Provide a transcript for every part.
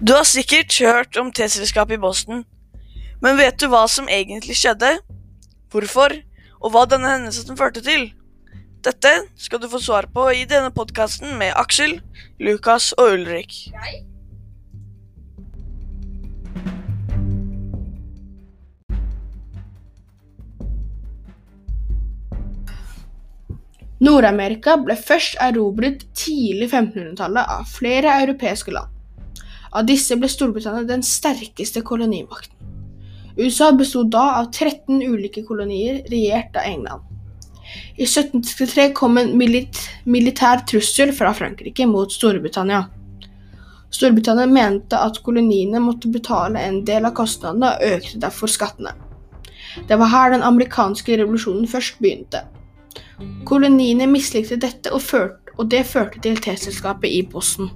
Du har sikkert hørt om T-selskapet i Boston, men vet du hva som egentlig skjedde? Hvorfor? Og hva denne hendelsen førte til? Dette skal du få svar på i denne podkasten med Aksel, Lukas og Ulrik. Nord-Amerika ble først erobret tidlig 1500-tallet av flere europeiske land. Av disse ble Storbritannia den sterkeste kolonimakten. USA bestod da av 13 ulike kolonier regjert av England. I 1763 kom en milit militær trussel fra Frankrike mot Storbritannia. Storbritannia mente at koloniene måtte betale en del av kostnadene og økte derfor skattene. Det var her den amerikanske revolusjonen først begynte. Koloniene mislikte dette, og, ført, og det førte til T-selskapet i Boston.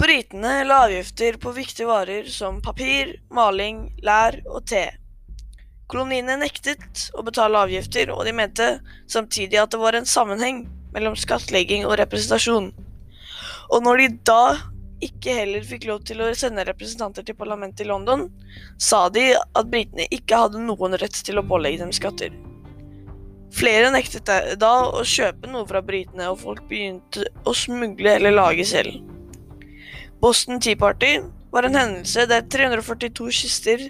Britene la avgifter på viktige varer som papir, maling, lær og te. Koloniene nektet å betale avgifter, og de mente samtidig at det var en sammenheng mellom skattlegging og representasjon. Og når de da ikke heller fikk lov til å sende representanter til parlamentet i London, sa de at britene ikke hadde noen rett til å pålegge dem skatter. Flere nektet da å kjøpe noe fra britene, og folk begynte å smugle eller lage selv. Boston Tea Party var en hendelse der 342 kister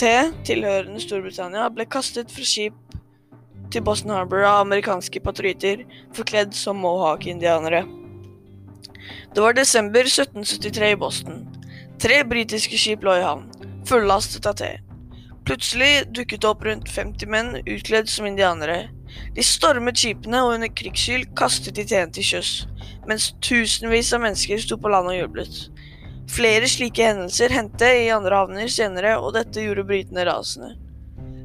te tilhørende Storbritannia ble kastet fra skip til Boston Harbour av amerikanske patrioter forkledd som mohawk-indianere. Det var desember 1773 i Boston. Tre britiske skip lå i havn, fullastet av te. Plutselig dukket det opp rundt 50 menn utkledd som indianere. De stormet skipene og under krigsskyld kastet de teen til sjøs, mens tusenvis av mennesker sto på land og jublet. Flere slike hendelser hendte i andre havner senere, og dette gjorde britene rasende.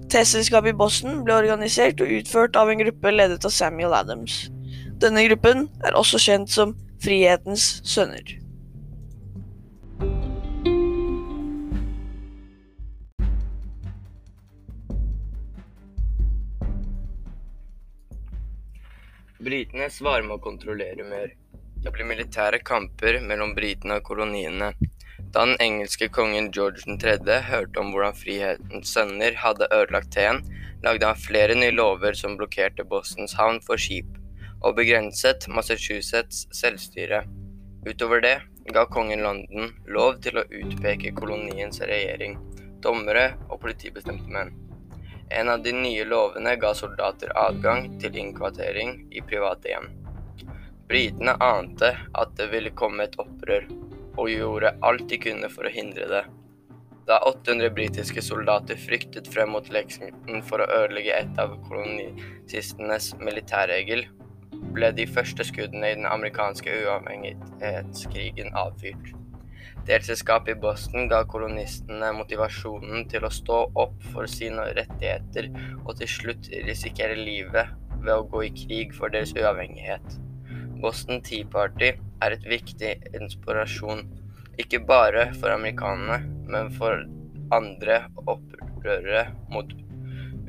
T-selskapet i Boston ble organisert og utført av en gruppe ledet av Samuel Adams. Denne gruppen er også kjent som Frihetens sønner. Britene svarer med å kontrollere mer. Det blir militære kamper mellom britene og koloniene. Da den engelske kongen George 3. hørte om hvordan Frihetens sønner hadde ødelagt teen, lagde han flere nye lover som blokkerte Bostons havn for skip, og begrenset Massachusetts selvstyre. Utover det ga kongen London lov til å utpeke koloniens regjering, dommere og politibestemte menn. En av de nye lovene ga soldater adgang til innkvartering i private hjem. Britene ante at det ville komme et opprør, og gjorde alt de kunne for å hindre det. Da 800 britiske soldater fryktet frem mot Lexington for å ødelegge et av kolonisistenes militærregel, ble de første skuddene i den amerikanske uavhengighetskrigen avfyrt. Delselskapet i Boston ga kolonistene motivasjonen til å stå opp for sine rettigheter og til slutt risikere livet ved å gå i krig for deres uavhengighet. Boston Tea Party er et viktig inspirasjon, ikke bare for amerikanerne, men for andre opprørere mot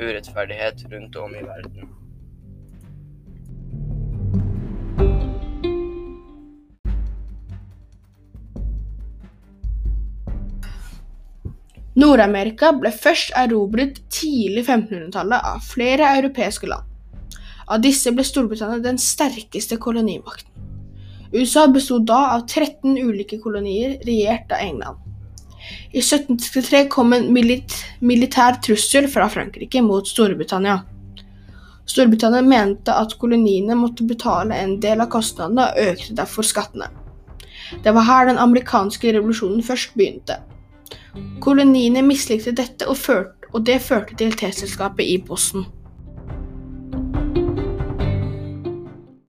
urettferdighet rundt om i verden. Nord-Amerika ble først erobret tidlig 1500-tallet av flere europeiske land. Av disse ble Storbritannia den sterkeste kolonimakten. USA bestod da av 13 ulike kolonier regjert av England. I 1763 kom en milit militær trussel fra Frankrike mot Storbritannia. Storbritannia mente at koloniene måtte betale en del av kostnadene og økte derfor skattene. Det var her den amerikanske revolusjonen først begynte. Koloniene mislikte dette, og, førte, og det førte til T-selskapet i Boston.